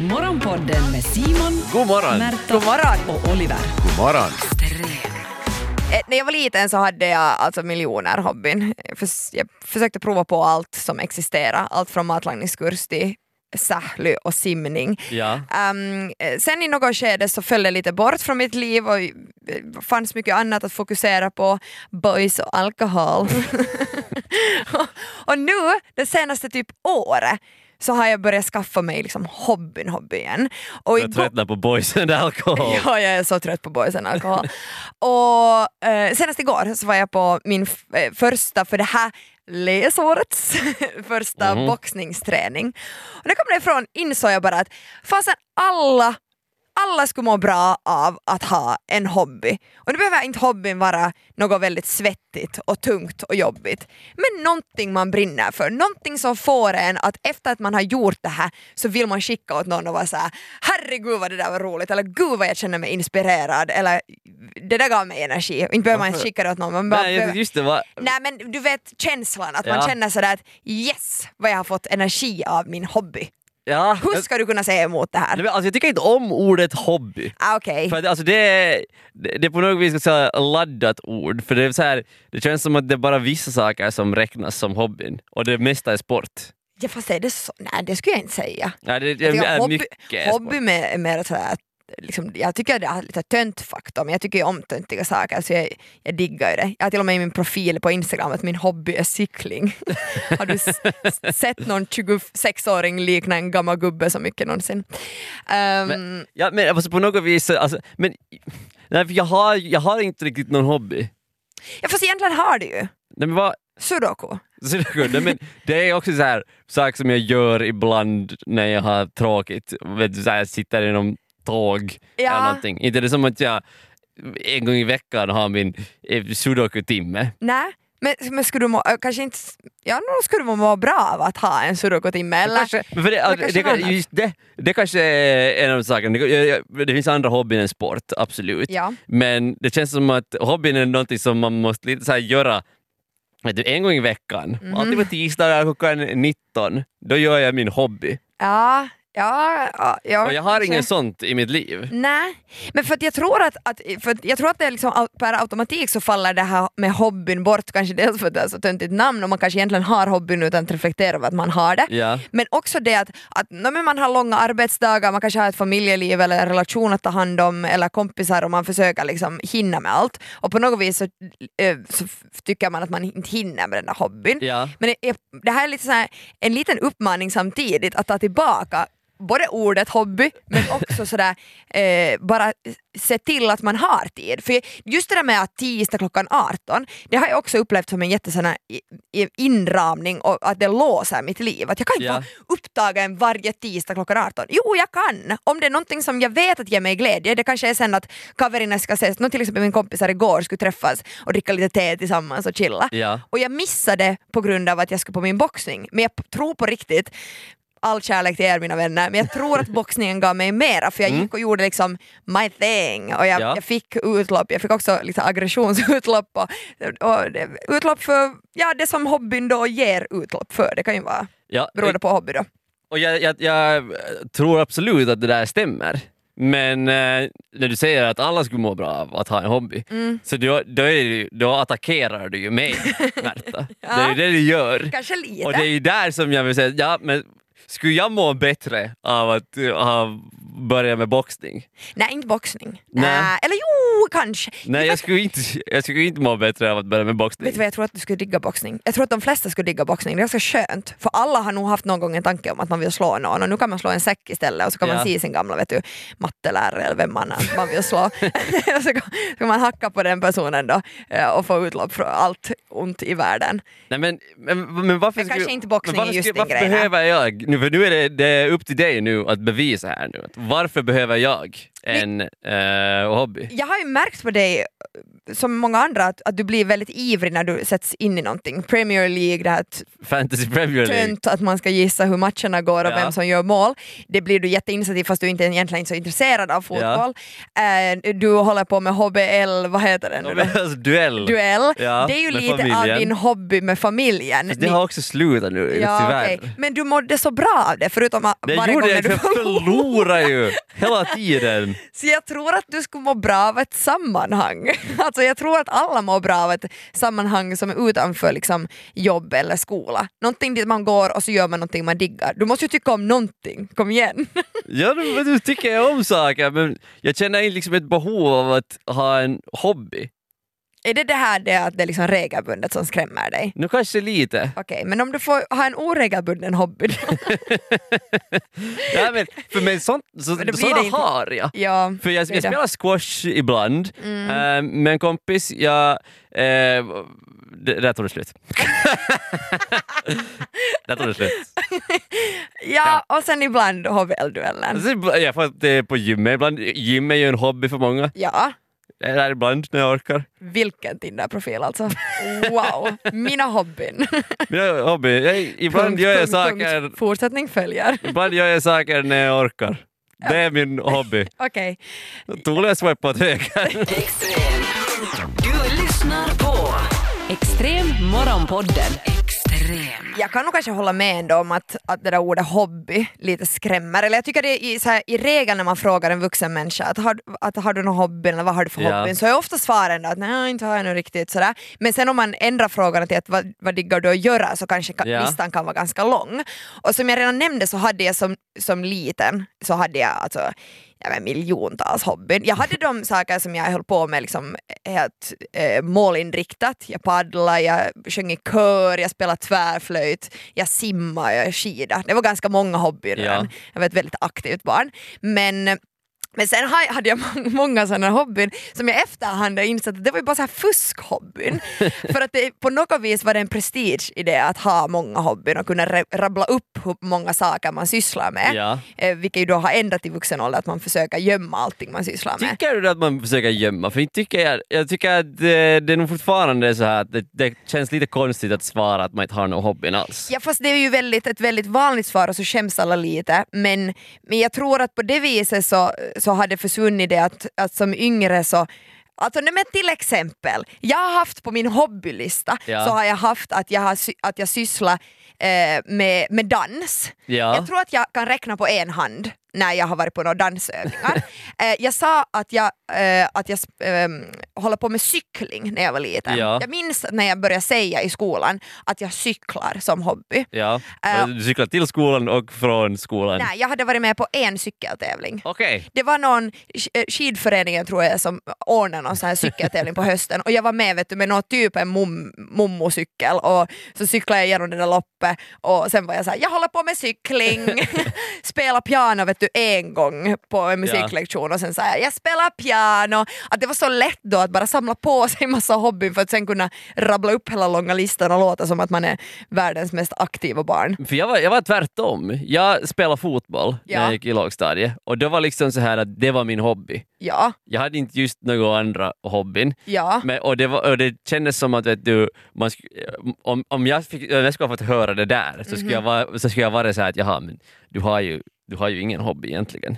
Morgonpodden med Simon, God morgon! Märta God morgon. och Oliver. God morgon! Eh, När jag var liten så hade jag alltså miljoner hobbyn. Jag, förs- jag försökte prova på allt som existerar, allt från matlagningskurs till sähly och simning. Ja. Ehm, eh, sen i något skede så föll det lite bort från mitt liv och eh, fanns mycket annat att fokusera på, boys och alkohol. och, och nu, det senaste typ året, så har jag börjat skaffa mig liksom hobbyn, hobby igen. Och Jag igår- tröttnar på boys and alcohol. Ja, jag är så trött på boys and alkohol. och eh, senast igår så var jag på min eh, första, för det här läsårets första Mhm. boxningsträning. Och när jag kom därifrån insåg jag bara att fasen alla alla skulle må bra av att ha en hobby. Och nu behöver inte hobbyn vara något väldigt svettigt och tungt och jobbigt. Men någonting man brinner för, någonting som får en att efter att man har gjort det här så vill man skicka åt någon och vara såhär herregud vad det där var roligt eller gud vad jag känner mig inspirerad eller det där gav mig energi. Inte behöver man skicka det åt någon. Man Nej, behöver- just det. Var, Nej men du vet känslan, att man Ja. känner sådär att yes vad jag har fått energi av min hobby. Ja, Hur ska du kunna säga emot det Nej, här? men alltså, jag tycker inte om ordet hobby. Ah, Okej. För att, alltså, det, är, det är på något vis ett laddat ord, för det, är så här, det känns som att det är bara vissa saker som räknas som hobbyn och det mesta är sport. Ja fast är det så? Nej det skulle jag inte säga. Ja, det, Jag det är hobby, mycket hobby med, mer sådär att Liksom, jag tycker det har lite töntfaktor men jag tycker ju om töntiga saker så jag, jag diggar ju det. Jag har till och med i min profil på Instagram att min hobby är cykling. har du sett någon 26-åring likna en gammal gubbe så mycket någonsin? Um, Ja, men alltså, på något vis, alltså, men, nej, för jag, har, jag har inte riktigt någon hobby. ja fast egentligen har du ju Nej, men vad, sudoku. Är good. men det är också så här sak som jag gör ibland när jag har tråkigt. Vet du, så här, jag sitter i någon tåg Ja. eller någonting. Inte det är som att jag en gång i veckan har min eh, sudoku-timme. Nej, men, men skulle du må, äh, kanske inte, ja nog skulle du må bra av att ha en sudoku-timme eller? Kanske, men för det, eller kanske det, något annat. just det, det kanske är en av sakerna. Det, det finns andra hobbyn än sport, absolut. Ja. Men det känns som att hobbyn är någonting som man måste lite så göra vet du, en gång i veckan. Mhm. Alltid på tisdagar klockan 19, då gör jag min hobby. Ja, ja, ja, ja Och jag har inget sånt i mitt liv. Nej, men för jag tror att, att, för att, jag tror att det är liksom, per automatik så faller det här med hobbyn bort, kanske dels för att det är så töntigt namn och man kanske egentligen har hobbyn utan att reflektera över att man har det. Ja. Men också det att, att no, men man har långa arbetsdagar, man kanske har ett familjeliv eller en relation att ta hand om eller kompisar och man försöker liksom hinna med allt. Och på något vis så, eh, så tycker man att man inte hinner med den där hobbyn. Ja. Men det, det här är lite så här, en liten uppmaning samtidigt att ta tillbaka både ordet hobby men också sådär eh, bara se till att man har tid. För just det där med att tisdag klockan 18, det har jag också upplevt som en jättesån inramning och att det låser mitt liv. Att jag kan inte Ja. vara upptagen varje tisdag klockan 18. Jo, jag kan! Om det är någonting som jag vet att ger mig glädje, det kanske är sen att kaverna ska ses, någon till exempel min kompisar igår skulle träffas och dricka lite te tillsammans och chilla. Ja. Och jag missade på grund av att jag skulle på min boxning. Men jag tror på riktigt, all kärlek till er mina vänner, men jag tror att boxningen gav mig mera för jag gick och gjorde liksom my thing och jag, Ja. jag fick utlopp, jag fick också liksom aggressionsutlopp och, och det, utlopp för ja, det som hobbyn då ger utlopp för. Det kan ju vara Ja, beroende på hobby då. och jag, jag, jag tror absolut att det där stämmer. Men eh, när du säger att alla skulle må bra av att ha en hobby, Mm. så då, då, är det, ju- då attackerar du ju mig, Märta. Det är ju det du gör. Kanske lite. Och det är ju där som jag vill säga, ja men skulle jag må bättre av att ha börjat med boxning? Nej, inte boxning. Nej. Nej. Eller jo, kanske. Nej, jag skulle, inte, jag skulle inte må bättre av att börja med boxning. Vet du vad jag tror att du skulle digga boxning? Jag tror att de flesta skulle digga boxning, det är ganska skönt. För alla har nog haft någon gång en tanke om att man vill slå någon och nu kan man slå en säck istället och så kan Ja. man se sin gamla vet du, mattelärare eller vem man, man vill slå. och så kan, man hacka på den personen då eh, och få utlopp från allt ont i världen. Nej, men, men, men varför Men kanske skulle- inte boxning men varför just skulle- Varför behöver jag, nu, för nu är det, det är upp till dig nu att bevisa här nu, varför behöver jag? En eh, hobby. Jag har ju märkt på dig, som många andra, att, att du blir väldigt ivrig när du sätts in i någonting. Premier League, det här Fantasy Premier League. tönt att man ska gissa hur matcherna går och Ja. vem som gör mål. Det blir du jätteinsatt i fast du inte egentligen inte är så intresserad av fotboll. Eh, du håller på med HBL, vad heter det nu? Alltså, duell. Duell. Ja, det är ju lite av familjen. din hobby med familjen. Fast det har också slutat nu ja, tyvärr. okej. Men du mådde så bra av det förutom att Det varje gjorde gång jag, när du jag förlorar ju hela tiden. Så jag tror att du skulle må bra av ett sammanhang. Alltså jag tror att alla mår bra av ett sammanhang som är utanför liksom, jobb eller skola. Någonting dit man går och så gör man någonting man diggar. Du måste ju tycka om någonting, kom igen. Ja, nu, men nu tycker jag om saker men jag känner liksom ett behov av att ha en hobby är det det här det att det är liksom regelbundet som skrämmer dig? Nu kanske lite. Okej, men om du får ha en oregelbunden hobby då? Ja, men, för mig sånt, så, Men det blir såna det inte. har jag. ja, För jag, det är jag det. spelar squash ibland eh, med en kompis. Jag, eh, det, där tog det slut. där tog det slut. ja, och sen ibland HBL-duellen. Alltså, ibland- jag får det på gymmet ibland. Gym är ju en hobby för många. Ja, Där ibland när jag orkar. vilken Tinder-profil alltså. Wow, mina hobbyn. Mina hobby, jag, ibland Punkt, gör jag punkt, saker punkt. Fortsättning följer. Ibland gör jag saker när jag orkar. Det är min hobby. Okej, Troligen swippa åt höger. Extrem. Du lyssnar på Extrem Morgonpodden. Extrem. jag kan nog kanske hålla med ändå om att, att det där ordet hobby lite skrämmer. Eller jag tycker det är i, så här, i regel när man frågar en vuxen människa att har, att har du någon hobby eller vad har du för Ja. hobby så är ofta svaren att nej inte har jag nog riktigt sådär. Men sen om man ändrar frågan till att vad, vad diggar du att göra så kanske ka- Ja. listan kan vara ganska lång. Och som jag redan nämnde så hade jag som, som liten så hade jag alltså ja, men miljontals hobbyn. Jag hade de saker som jag höll på med liksom helt eh, målinriktat. Jag paddlade, jag sjöng i kör, jag spelade tvärflöjt, jag simmade, jag skidade. Det var ganska många hobbyer. Ja. Jag var ett väldigt aktivt barn. Men men sen ha- hade jag må- många sådana hobbyn som jag efterhand har insett att det var ju bara så här fuskhobbyn. För att det, på något vis var det en prestige i det att ha många hobbyn och kunna rabbla upp hur många saker man sysslar med. Ja. Eh, vilket ju då har ändrat i vuxen ålder att man försöker gömma allting man sysslar med. Tycker du att man försöker gömma? För inte tycker jag, jag tycker att det, det är nog fortfarande så här att det, det känns lite konstigt att svara att man inte har någon hobby alls. Ja fast det är ju väldigt, ett väldigt vanligt svar och så skäms alla lite men, men jag tror att på det viset så, så har det försvunnit det att, att som yngre så Alltså, men till exempel, jag har haft på min hobbylista Ja. så har jag haft att jag, har, att jag sysslar eh, med, med dans. Ja. Jag tror att jag kan räkna på en hand när jag har varit på några dansövningar. eh, jag sa att jag, eh, att jag eh, håller på med cykling när jag var liten. Ja. Jag minns när jag började säga i skolan att jag cyklar som hobby. Ja. Äh, du cyklar till skolan och från skolan. Nej, jag hade varit med på en cykeltävling. Okej. Det var någon eh, skidföreningen tror jag som ordnade någon sån här cykeltävling på hösten och jag var med vet du, med någon typ en mum, mummocykel och så cyklade jag igenom det där loppet och sen var jag så här, jag håller på med cykling, spela piano vet du en gång på en musiklektion och sen sa jag, jag spelar piano. Att det var så lätt då att bara samla på sig massa hobbyn för att sen kunna rabbla upp hela långa listan och låta som att man är världens mest aktiva barn. För jag var, jag var tvärtom. Jag spelade fotboll när jag gick i lågstadiet och det var liksom så här att det var min hobby. Ja, Jag hade inte just några andra hobbyn. ja. Men, och, det var, och det kändes som att vet du, man om, om, jag fick, om jag skulle ha fått höra det där så skulle jag, vara, så skulle jag vara så här att jaha, men du har ju, du har ju ingen hobby egentligen.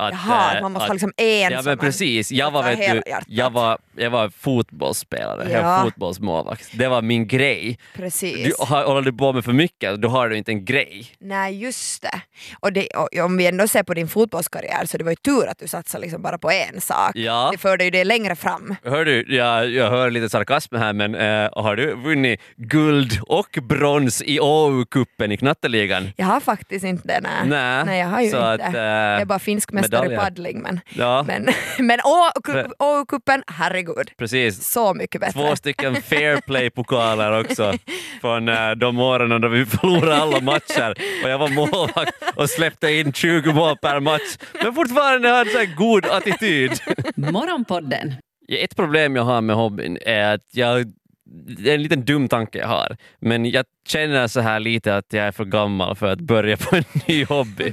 Att, Jaha, eh, man måste att- ha liksom en Ja men precis, jag var, vet du, jag var, jag var fotbollsspelare, jag Ja. var fotbollsmålvakt. Det var min grej. Precis. Du, har- håller du på med för mycket, då har du inte en grej. Nej, just det. Och, det. och om vi ändå ser på din fotbollskarriär så det var ju tur att du satsade liksom bara på en sak. Ja. Det förde ju det längre fram. Hör du, jag, jag hör lite sarkasm här men eh, har du vunnit guld och brons i OU-cupen i knatteligan? Jag har faktiskt inte det, nej. Nej, nej jag har ju så inte. att, eh, jag är bara finsk mästare medaljer. paddling. Men, Ja. men, men Å- OU-cupen, herregud. Precis. Så mycket bättre. Två stycken fair play-pokaler också från eh, de åren då vi förlorade alla matcher och jag var målvakt och släppte in 20 mål per match men fortfarande hade så här god attityd. Morgonpodden. Ett problem jag har med hobbyn är att jag det är en liten dum tanke jag har, men jag känner så här lite att jag är för gammal för att börja på en ny hobby.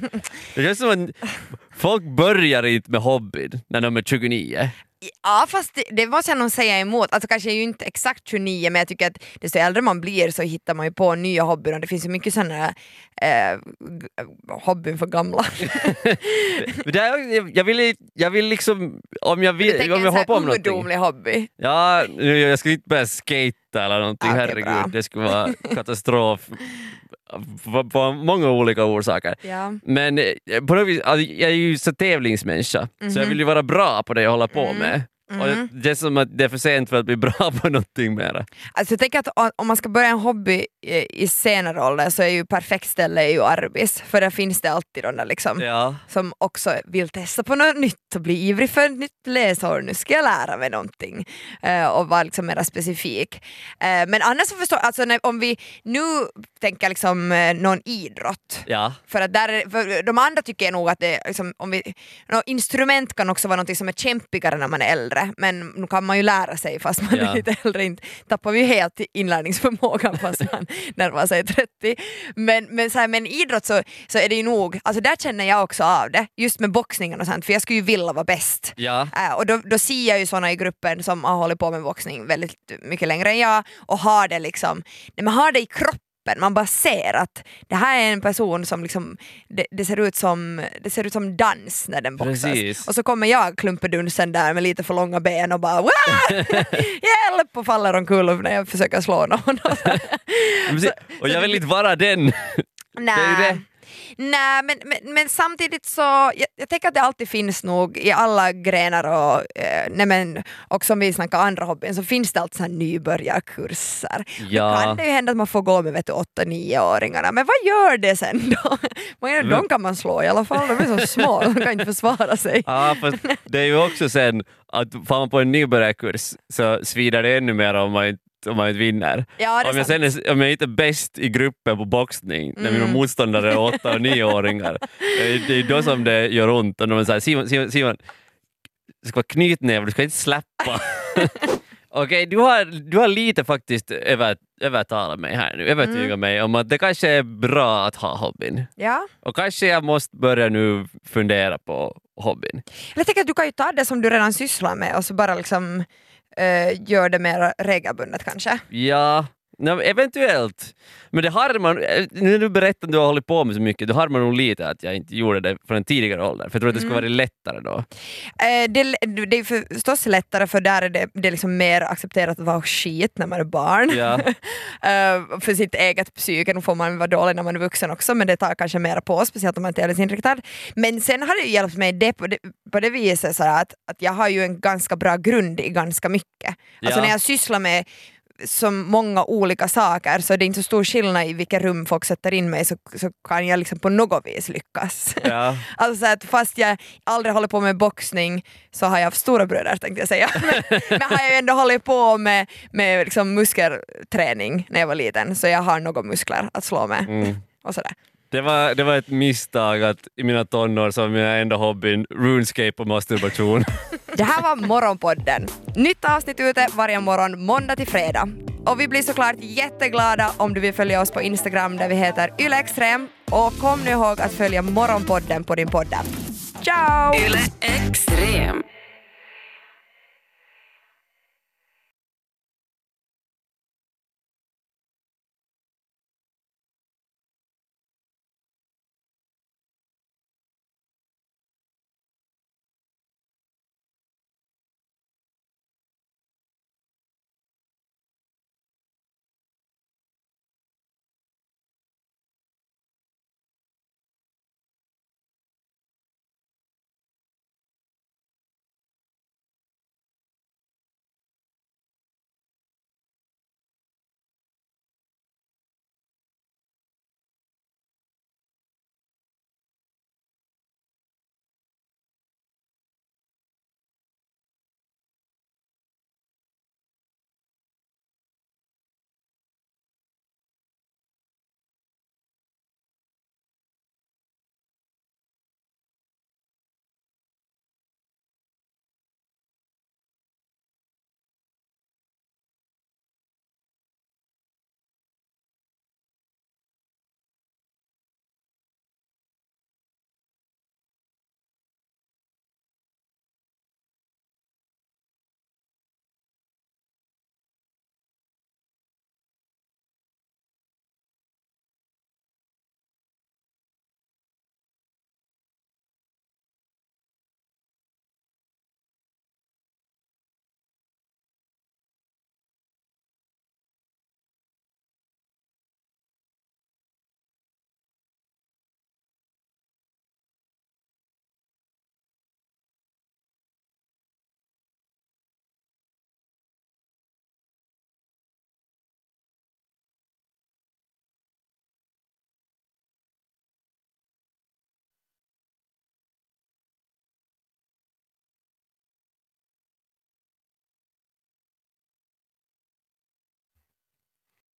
Det känns som att folk börjar inte med hobbyn när de är 29. Ja fast det, det måste jag nog säga emot, alltså kanske ju inte exakt 29 men jag tycker att desto äldre man blir så hittar man ju på nya hobbyer och det finns ju mycket sådana eh, g- hobbyn för gamla. Det är, jag, vill, jag vill liksom, om jag Du vill, tänker om jag hoppar här om någonting. ungdomlig hobby. Ja, jag skulle inte börja skata eller någonting, Okej, herregud. bra. Det skulle vara katastrof på, många olika orsaker. Ja. Men eh, på något vis, alltså, jag är ju så tävlingsmänniska, så Mhm. jag vill ju vara bra på det jag håller på Mm. med. Och Mhm. det är som att det är för sent för att bli bra på någonting mera. Alltså jag tänker att om man ska börja en hobby i, i senare ålder så är ju perfekt ställe ju Arbis, för där finns det alltid de där liksom Ja. som också vill testa på något nytt och bli ivrig för ett nytt läsår. Nu ska jag lära mig någonting eh, och vara liksom mer specifik. Eh, men annars så förstår alltså när, om vi nu tänker liksom eh, någon idrott Ja. för att där, är- för de andra tycker jag nog att det, liksom, om vi, instrument kan också vara något som är kämpigare när man är äldre men nu kan man ju lära sig fast man Ja. är lite äldre. Inte, tappar vi ju helt inlärningsförmågan fast man närmar sig 30. Men, men, så här, men idrott så, så är det ju nog, alltså där känner jag också av det, just med boxningen och sånt för jag skulle ju vilja vara bäst. Ja. Äh, och då, då ser jag ju såna i gruppen som har hållit på med boxning väldigt mycket längre än jag och har det liksom, nej, man har det i kroppen, man bara ser att det här är en person som liksom, det, det, ser, ut som, det ser ut som dans när den boxas. Precis. Och så kommer jag klumpedunsen där med lite för långa ben och bara hjälp och faller omkull när jag försöker slå någon. Och jag vill inte vara den. Nej. Det är det. Nej men, men, men samtidigt så, jag, jag tänker att det alltid finns nog i alla grenar och, eh, nej men, och som vi snackar andra hobbyn så finns det alltid nybörjarkurser. Ja. Då kan det ju hända att man får gå med vet du, 8-9-åringarna men vad gör det sen då? Många av dem kan man slå i alla fall, de är så små, de kan inte försvara sig. Ja, fast det är ju också sen att får man på en nybörjarkurs så svider det ännu mer om man inte, om man inte vinner. Ja, om, jag sant. sen är, om jag inte är bäst i gruppen på boxning när mina Mm. motståndare är åtta och nioåringar, det är- det är då som det gör ont. Och de såhär, Simon, Simon, Simon, du ska vara knytnäve, du ska inte släppa. Okej, du, har, du har lite faktiskt över, övertalat mig här nu, övertygat Mm. mig om att det kanske är bra att ha hobbyn. Ja. Och kanske jag måste börja nu fundera på hobbyn. Jag tänker att du kan ju ta det som du redan sysslar med och så bara liksom eh, gör det mer regelbundet kanske. Ja, nej, eventuellt. Men det har man, eh, när du berättar att du har hållit på med så mycket, då har man nog lite att jag inte gjorde det från en tidigare ålder. För jag tror att det skulle Mm. vara lättare då. Eh, det, det är förstås lättare för där är det, det är liksom mer accepterat att vara skit när man är barn. Ja. Eh, för sitt eget psyke, nu får man vara dålig när man är vuxen också men det tar kanske mer på, speciellt om man är tävlingsinriktad. Men sen har det hjälpt mig det på det, på det viset så att, att jag har ju en ganska bra grund i ganska mycket. Alltså Ja. när jag sysslar med så många olika saker så det är inte så stor skillnad i vilka rum folk sätter in mig så, så kan jag liksom på något vis lyckas. Ja. Alltså så att fast jag aldrig håller på med boxning så har jag haft stora bröder tänkte jag säga. Men, men har jag ändå hållit på med, med liksom muskelträning när jag var liten så jag har några muskler att slå med. Mm. Och sådär. Det, var, det var ett misstag att i mina tonår så var mina enda hobbyn RuneScape och masturbation. Det här var Morgonpodden. Nytt avsnitt ute varje morgon måndag till fredag. Och vi blir såklart jätteglada om du vill följa oss på Instagram där vi heter ylextrem. Och kom nu ihåg att följa Morgonpodden på din podd. Ciao! Yle Extrem.